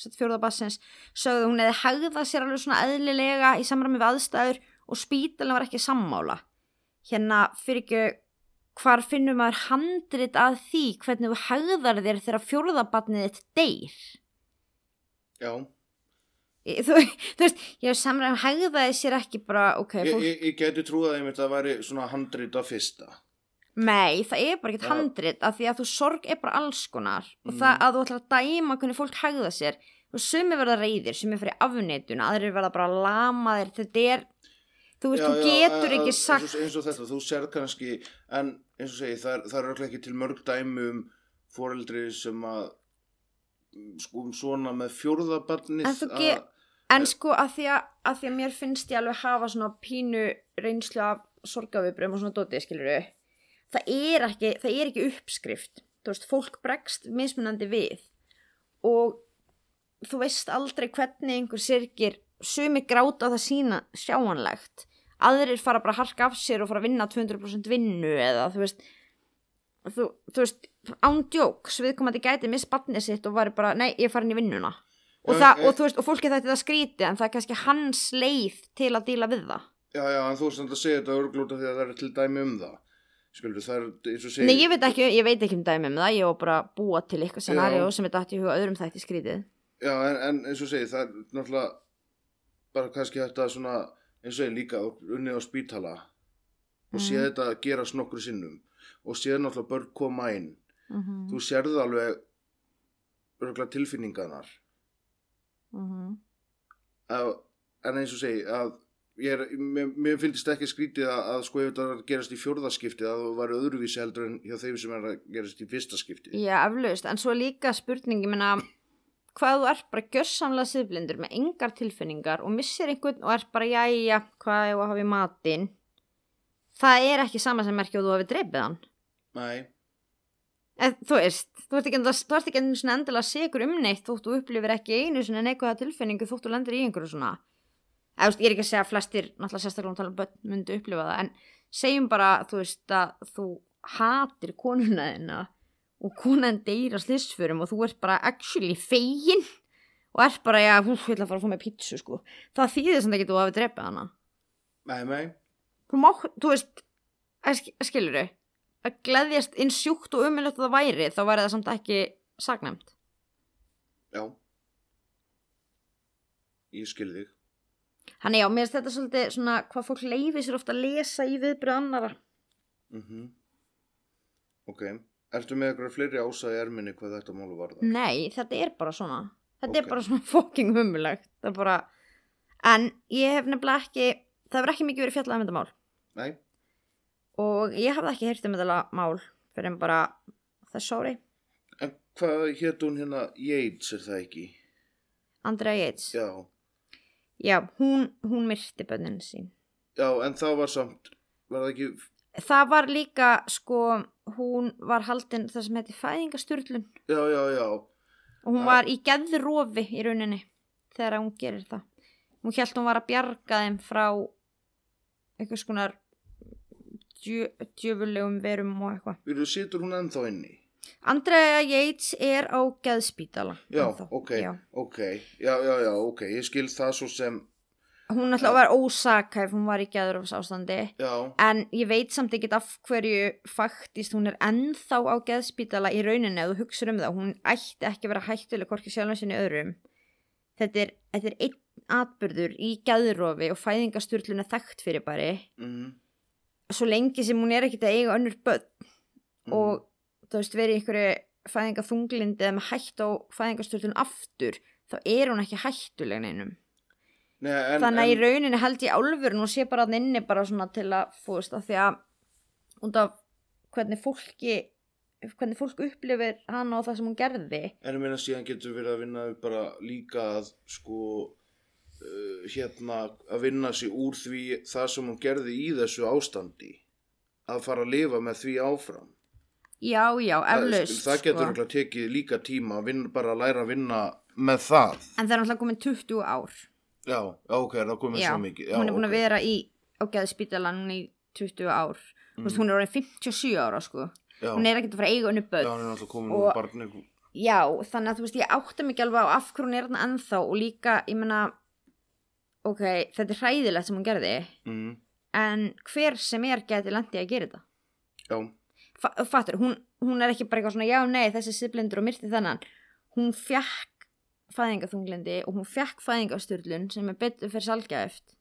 fjórðabassins sögðu hún hefði hegðað sér alveg svona eðlilega í samræmi við aðstæður og spítalinn var ekki sammála. Hérna fyrir ekki hvar finnum maður handrit að því hvernig þú hegðar þér þegar fjórðabarnið þitt deyr Já, þú, þú veist, ég samræmi hegðaði sér ekki bara, ok, fólk ég, ég geti trúið að það væri svona handrit af fyrsta. Nei, það er bara ekkert Já. handrit af því að þú sorg er bara alls konar og Mm. það að þú ætlar að dæma hvernig fólk hegða sér og sumi verða reyðir, sumi fyrir afneitun aðrir verða bara lamaðir þetta er, þú veist, Já, þú já, getur að- ekki sagt eins og, eins og þetta, þú sérð kannski en eins og segi, það er, það er ekki til mörg dæmi um foreldri sem að mm, sko svona með fjórðabarnið En ge- en sko að því að, að því að mér finnst ég alveg hafa svona pínu reynslu af sorgaviðbröðum og svona dótið skilur það er ekki, það er ekki uppskrift. Þú veist, fólk bregst mismunandi við. Og þú veist aldrei hvernig einhver sirkir sumi gráta það sína sjáanlegt. Aðrir fara bara að harka af sér og fara að vinna 200% vinnu eða þú veist þú, þú veist, ándjóks viðkomandi gæti miss barnið sitt og var bara, nei, ég er farin í vinnuna og, Já, það, og þú veist, og fólki þetta skríti en það er kannski hans leið til að díla við það Já, já, en þú er samt að segja þetta örglúta því að það er til dæmi um það Skilur, það er eins og segja Nei, ég veit ekki, ég veit ekki um dæmi um það, ég var bara að búa til eitthvað scenario Já. sem er dætt í huga öðrum þætti skrítið. Já, en, en eins og segi, það er náttúrulega bara kannski þetta svona eins og segi líka unnið á spítala og Mm. séð þetta gerast nokkru sinnum og séð náttúrulega börn koma inn Mm -hmm. þú sérðu alveg örgulega tilfinningarnar Mhm. að, en eins og segi að ég er, mér, mér finnst ekki skrítið að, að sko ef þetta var gerast í fjórðaskipti að það væri öðruvísi heldur en hjá þeim sem er að gerast í fyrsta skipti Já, eflaust, en svo er líka spurning, ég meina, hvað þú ert bara gjörsamlega siðblindur með engar tilfinningar og missir einhvern og ert bara, jæja, hvað ég að hafa í matinn, það er ekki sama sem merkja og þú hafi dreipið hann. Nei, Eð, þú veist, þú ert ekki, þú ert ekki endilega sigur um neitt þótt þú upplifir ekki einu svona neikvæða tilfinningu þótt þú lendir í einhverju svona. Eða, veist, ég er ekki að segja að flestir náttúrulega sérstaklega um tala um börn myndu upplifa það en segjum bara, þú veist, að þú hatir konuna þina og konan deyr á slissförum og þú ert bara actually fegin og ert bara, já, hú, ég ætla að fara að fá mig pítsu sko, það þýðir samt ekki að þú hafi drepið hana. Nei, nei. Þú má, þú veist skilur þau að gleðjast inn sjúkt og umilegt að það væri þá væri það samt ekki sagnæmt. Já. Ég skil þig. Þannig já, mér finnst þetta svolítið svona hvað fólk leifir sér ofta að lesa í viðbröð annara mm Ok, ertu með eitthvað fleiri í erminni hvað þetta málu varða? Nei, þetta er bara svona. Þetta Ok. er bara svona Það er bara En ég hef nefnilega ekki Það hefur ekki mikið verið fjallað um þetta mál. Nei, Og ég hafði ekki heyrt um þetta mál Fyrir en bara þess ári. En hvað hétt hún hérna? Yates er það ekki? Andrea Yates. Já, Já, hún, hún myrti bönnin sín. Já, en það var samt var það ekki, Það var líka sko Hún var haldin það sem heiti fæðingasturlun já, já, já. Og hún Já. var í geðrofi í rauninni þegar hún gerir það. Hún held hún var að bjarga þeim frá einhvers konar djöfulegum verum og eitthvað. Við situr hún ennþá inni? Andrea Yates er á geðspítala Já, ennþá. ok, Já. ok, já, já, já, ok, ég skil það svo sem, hún ætla að vera ósakæf hún var í geðrofs ástandi já, en ég veit samt ekki af hverju faktist hún er ennþá á geðspítala í rauninni ef þú hugsa um það. Hún ætti ekki að vera hættuleg hvorki sjálfum sinni öðrum. Þetta er, þetta er einn atbyrður í geðrofi og fæðingasturlun er þekkt fyrir bari mm, svo lengi sem hún er ekkert að eiga önnur börn. Mm, og þú veist verið í einhverju fæðingaþunglindi eða með hætt á fæðingasturlun aftur þá er hún ekki hættuleg neinum. Nei, en, þannig að í en, rauninni held ég álfur nú sé bara að inni bara svona til að fúst af því að af hvernig fólki hvernig fólk upplifir hana og það sem hún gerði. En ég meina síðan getur verið að vinna bara líka að sko uh, hérna að vinna sig úr því það sem hún gerði í þessu ástandi. Að fara að lifa með því áfram. Já, já, Það- eflaust það getur sko. tekið líka tíma að vinna, bara að læra að vinna með það. En það er náttúrulega komin 20 ár. Já, ok, það er komið já, svo mikið. Já, hún er búin ok. að vera í á geðspítalan í 20 ár. Mm. hún er orðin 57 ára sko. já, hún er ekkert að fara að eiga unni já, börn er komin Og- Já, þannig að þú veist, ég átta mikið alveg á af hverju hún er þarna ennþá og líka, ég meina, ok, þetta er hræðilegt sem hún gerði, mm, en hver sem er geti lendið að gera þetta? já, Fa fattur, hún, hún er ekki bara eitthvað svona, já, nei, þessi siblindur og myrti þennan. Hún fjakk fæðingaþunglindi og hún fjakk fæðingasturlun sem er betur fyrir salgjæft,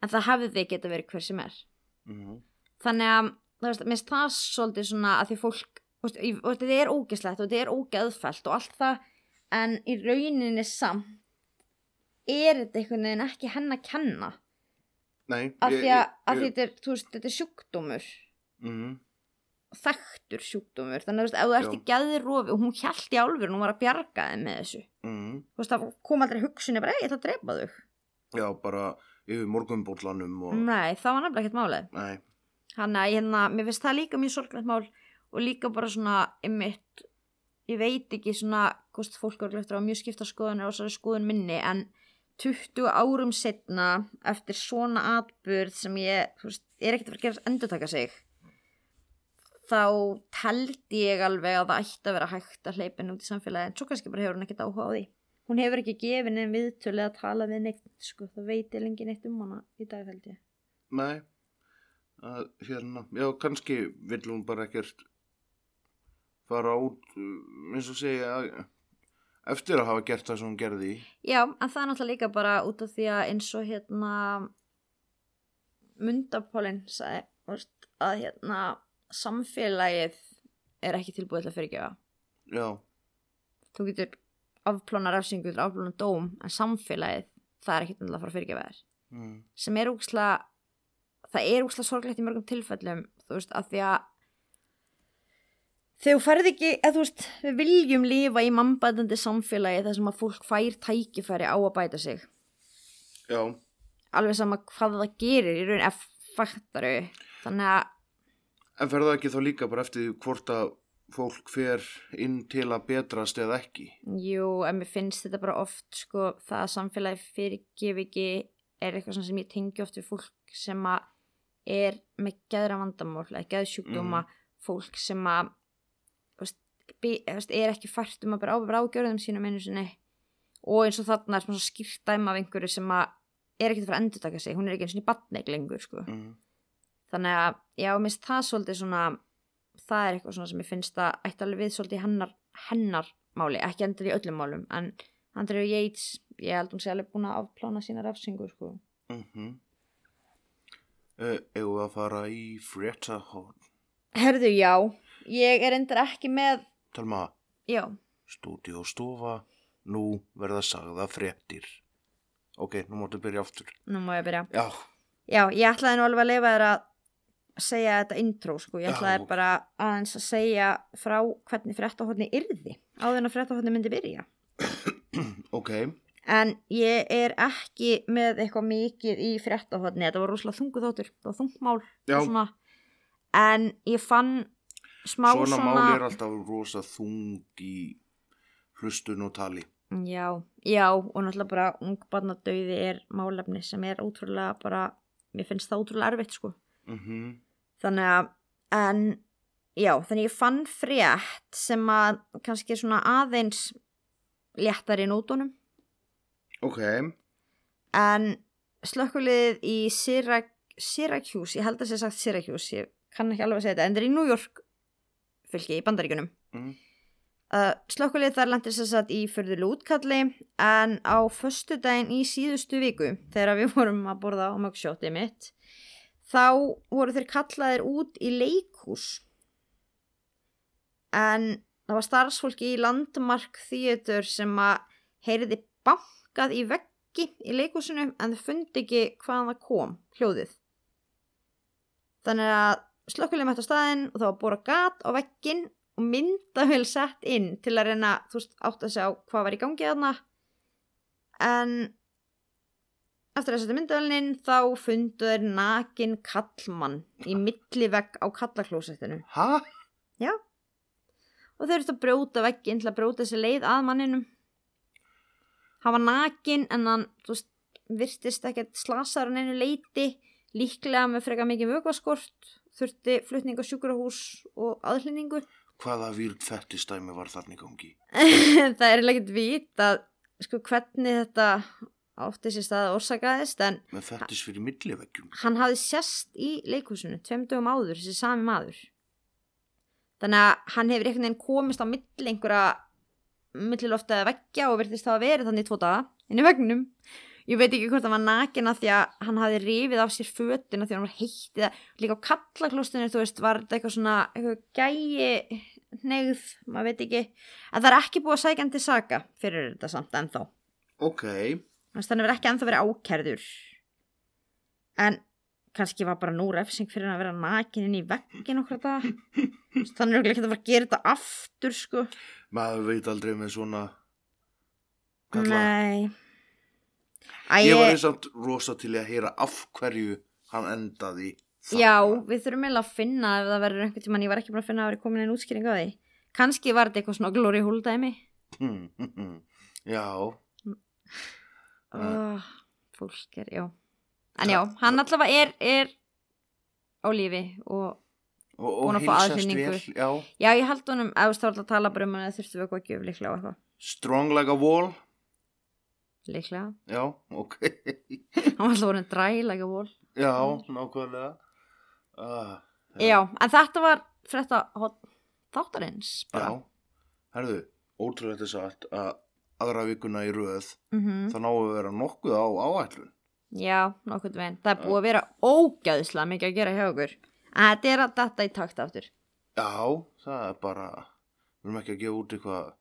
en það hafði geta verið hver sem er. mm, Þannig að, mér finnst það svolítið svona að því fólk, þetta er ógeðslegt og þetta er ógeðfælt og allt það, en í rauninni samt er þetta einhvern veginn ekki henn að kenna. nei Af því að, að ég- þetta er, veist, þetta er sjúkdómur, mhm, þekktur sjúkdómur, þannig að ef þú ert í geðrofi og hún hjælt í álfur, hún var að bjarga þeim með þessu. mhm. Þú veist, það kom aldrei hugsunni bara, ég ætla að drepa þau. já, bara yfir morgunbóllanum og Nei, það var nefnilega ekkert málið. nei, Þannig að hérna, mér finnst það líka mjög sorglegt mál og líka bara svona einmitt, ég veit ekki svona hvort fólk eru eftir að mjög skipta skoðunir og skoðun minni en 20 árum setna eftir svona atburð sem ég, veist, er ekkert að fara að gera endur taka sig þá teldi ég alveg að það ætti að vera hægt að hleypa henni út í samfélagi en svo kannski bara hefur hún ekkert áhuga á því. Hún hefur ekki gefið henni viðtölu að tala við neitt sko, það veit ég lengi neitt um hana í dag held ég. Nei að, hérna, já, kannski vill hún bara ekkert fara út uh, eins og segja eftir að hafa gert það sem hún gerði Já, en það er náttúrulega líka bara út af því að eins og hérna Mundapólinn sagði að hérna samfélagið er ekki tilbúið til að fyrirgefa. já, Þú getur þú getur afplána dóm, en samfélagið, það er ekki til að fara að fyrirgefa þér. mm, Sem er úkslega, það er úkslega sorglegt í mörgum tilfellum, þú veist, að því að þegar þú ferð ekki, eða þú veist, við viljum lifa í mannbætandi samfélagi þar sem að fólk fær tækifæri á að bæta sig. já, alveg sama hvað það gerir í raun ef faktaru. Þannig að en fer það ekki þá líka bara eftir hvort að fólk fer inn til að betrast eða ekki? Jú, en mér finnst þetta bara oft sko, það að samfélagi fyrirgef ekki er eitthvað sem ég tengi oft við fólk sem að er með geðra vandamál eða geðsjúkdóma fólk sem að þú veist, bi- þú veist, er ekki fært um að bara ábyrða ágjörðum sínum einu sinni og eins og þarna er svona skýrt dæma af einhverju sem að er ekki að fara að endur taka sig hún er ekki eins og í batneik lengur sko. mm, þannig að já, mér finnst það svolítið svona það er eitthvað svona sem ég finnst að ætti alveg við svolítið hennar, hennar máli ekki endur í öllum málum en Andrew Yates, ég held hún sé alveg búin að afplána sína refsingu sko. mm uh, eigum við að fara í fréttahorn herðu já, ég er endur ekki með Talma, já, stúdíóstofa nú verða sagða fréttir. Ok, nú máttu byrja aftur. Nú má ég byrja. Já, já, ég ætlaði nú alveg að leifa þér að segja þetta intro sko, ég Já. ætlaði bara aðeins að segja frá hvernig fréttahotni yrði áður en að fréttahotni myndi byrja. Ok. En ég er ekki með eitthvað mikið í fréttahotni, þetta var rosalega þungu þóttur, það var þungmál Já. og svona. En ég fann smá svona, svona... mál er alltaf rosa þung í hlustun og tali Já, já, og náttúrulega bara ungbarnadauði er málefni sem er ótrúlega bara, mér finnst það ótrúlega erfitt sko. mhm Þannig að, en, já, þannig ég fann frétt sem að kannski svona aðeins léttari í nótunum. ok, En slökkuliðið í Syrac Syracuse, ég held að sé sagt Syracuse, ég kann ekki alveg að segja þetta, en það er í New York fylki í bandaríkunum. mm. Uh, slökkuliðið þar lendir sér satt í förðulu útkalli en á föstudaginn í síðustu viku þegar við vorum að borða á möggsjótið mitt þá voru þeir kallaðir út í leikhús en það var starfsfólki í Landmark Theater sem að heyriði bankað í veggi í leikhúsinu en þau fundi ekki hvaðan það kom, hljóðið þannig að slökkuliðið mætti á staðinn og það var bóra gat á veggin og myndavél sett inn til að reyna, þú veist, átt að sjá hvað var í gangi þarna. En eftir að setja myndavélin inn þá fundu þeir nakin kallmann í millivegg á kallaklósettinu. Ha? og þau eru að brjóta vegginn til að brjóta þessi leið að manninum. Hann var nakin en hann þú veist, virtist ekkert slasaður en einu leiti líklega með freka mikið vögvaskort þurfti flutning á sjúkrahús og aðhlýningu Hvaða výrt fettistæmi var þarna í gangi? það er ekkert vita sko, hvernig þetta átti sér stað að orsakaðist en Með fettis fyrir milliveggjum? hann hafði sest í leikhúsinu tveim dögum áður, þessi sami maður þannig að hann hefur einhvern veginn komist á milli einhverja millilofta veggja og virtist það að verið þannig tvo daga inn í vegnum ég veit ekki hvort hann var nakin að því að hann hafði rifið af sér fötina því að hann var heitt eða líka á kallaklostinu þú veist var þetta eitthvað svona eitthvað gæi negð, maður veit ekki. En það er ekki búið að sækja hann til saga fyrir þetta samt ennþá. Ok, Þannig að hann verið ekki ennþá verið ákærður. En kannski var bara nú refsing fyrir hann að vera nakin inn í veggin okkur þetta þannig ekki að fara að gera þetta aftur sko. Maður veit aldrei með svona kalla. Nei Æ, Ég var eins samt rosa til að heyra af hverju hann endaði þarna. Já, við þurfum eiginlega að finna ef það verður einhvern tímann, ég var ekki bara að finna að vera komin einn útskýring á því. Kannski var þetta eitthvað svona glory hole dæmi. Já, oh, fólk er, já. En já, hann allavega er, er á lífi og og, og að aðhlynningu. vel Já, já, ég held honum, ef þú stáðum að tala bara um hann eða þurftum við að líklega á eitthvað. Strong like a wall líklega, Já, ok. Hann var alltaf voruð drælega vol Já, nákvæmlega. Uh, já, en þetta var frétta hot þáttarins Já, bara herðu, ótrúlega þess að að aðra vikuna í röð Mhm. þá náum við að vera nokkuð á áætlun. Já, nokkuð veginn, það er búið að vera ógæðislega mikið að gera hjá okkur. En þetta er að detta í takt aftur. Já, það er bara við erum ekki að gefa út eitthvað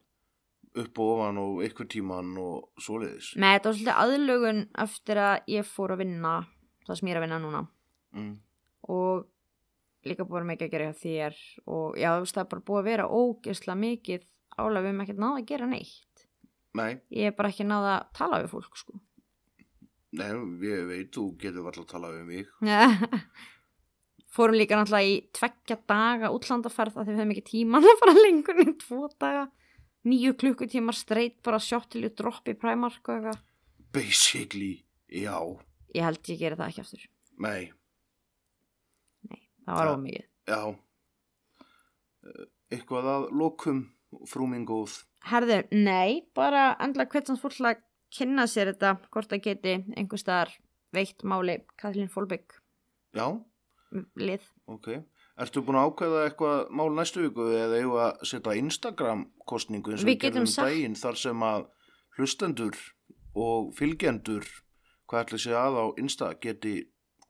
upp og ofan og eitthvað tíman og svoleiðis. Með þetta var svolítið aðlugun eftir að ég fór að vinna það sem ég er að vinna núna. Mm. og líka búið mikið að gera hjá þér og já, þú veist, það er bara búið að vera ógæðislega mikið álega við erum ekkert náða að gera neitt. Nei, ég er bara ekki náða að tala við fólk sko. Nei, ég veit, þú getur alltaf að tala við mig. Fórum líka náttúrulega í tveggja daga útlandaferð að því við hefum ekki tíman að fara lengur en tvo daga nýju klukkutímar straight bara shot til ég droppi Primark og eitthvað. Basically, já, ég held ég geri það ekki aftur. Nei, það var ómikið. Já. Eh, Eitthvað að lokum, frú mín góð. Herðu, nei, bara endla hvert sem fólk að kynna sér þetta hvort það geti einhver staðar veitt máli. Kathleen Fólbygg Já, lið. Ok Ertu búin að ákveða eitthvað mál næstu viku eða eigum við að setja Instagram kostningu eins og Við við getum um daginn þar sem að hlustendur og fylgjendur hvað ætli sé að á Insta geti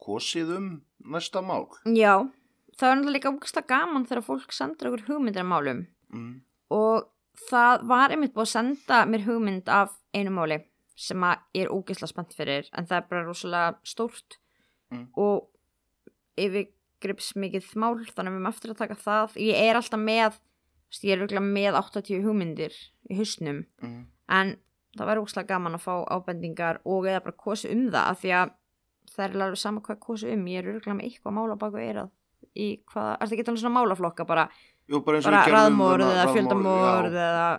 kosið um næsta mál já, það er náttúrulega líka úksta gaman þegar fólk sendur okkur hugmyndir af málum mm. og það var einmitt búið að senda mér hugmynd af einu máli sem að ég er ógeðslega spennt fyrir en það er bara rosalega stórt Mm. og yfirgrips mikið mál þannig að við erum eftir að taka það ég er alltaf með ég er örugglega með 80 hugmyndir í husnum Mm. en það væri ógeðslega gaman að fá ábendingar og eða bara kosi um það af því að það er alveg sama hvað kosi um ég er örugglega með eitthvað mála baku eirað í hvað, er það ekki alveg svona málaflokka bara, Jú, bara eins og við gerðum raðmórð eða fjöldamórð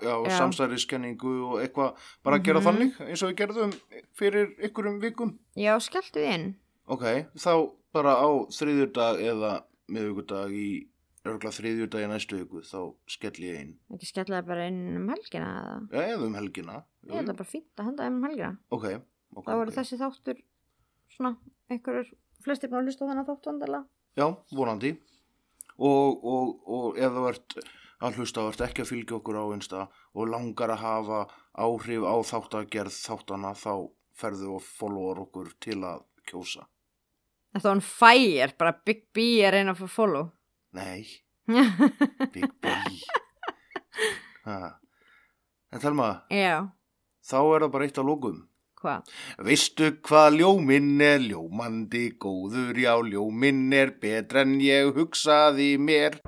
já. samstæðiskenningu og eitthvað bara að gera Mhm. þannig eins og við gerðum fyrir ykkurum vikum Já, skelltu inn. Ok, þá bara á þriðjurdag eða miðvíkudag í örgulega þriðjurdag í næstu viku þá skelli ég inn Ekki skella það bara inn um helgina eða? Já, eða um helgina Ég held að bara fínt að henda þeim um helgina. Ok, ok Það voru ok. þessi þáttur svona, einhverjur flestir búin að hlusta þennan þátt vandilega. Já, vonandi og, og, og ef þú ert að hlusta ert ekki að fylgja okkur á einsta og langar að hafa áhrif á þáttagerð þáttana þá ferðu og followar okkur til að kjósa Þetta var on fire, bara Big B er einn að fá follow. Nei, Big Boy ha. En Telma, Já, þá er það bara eitt að lókum hvað? Veistu hvað ljóminn er ljómandi góður, já ljóminn er betra en ég hugsaði mér.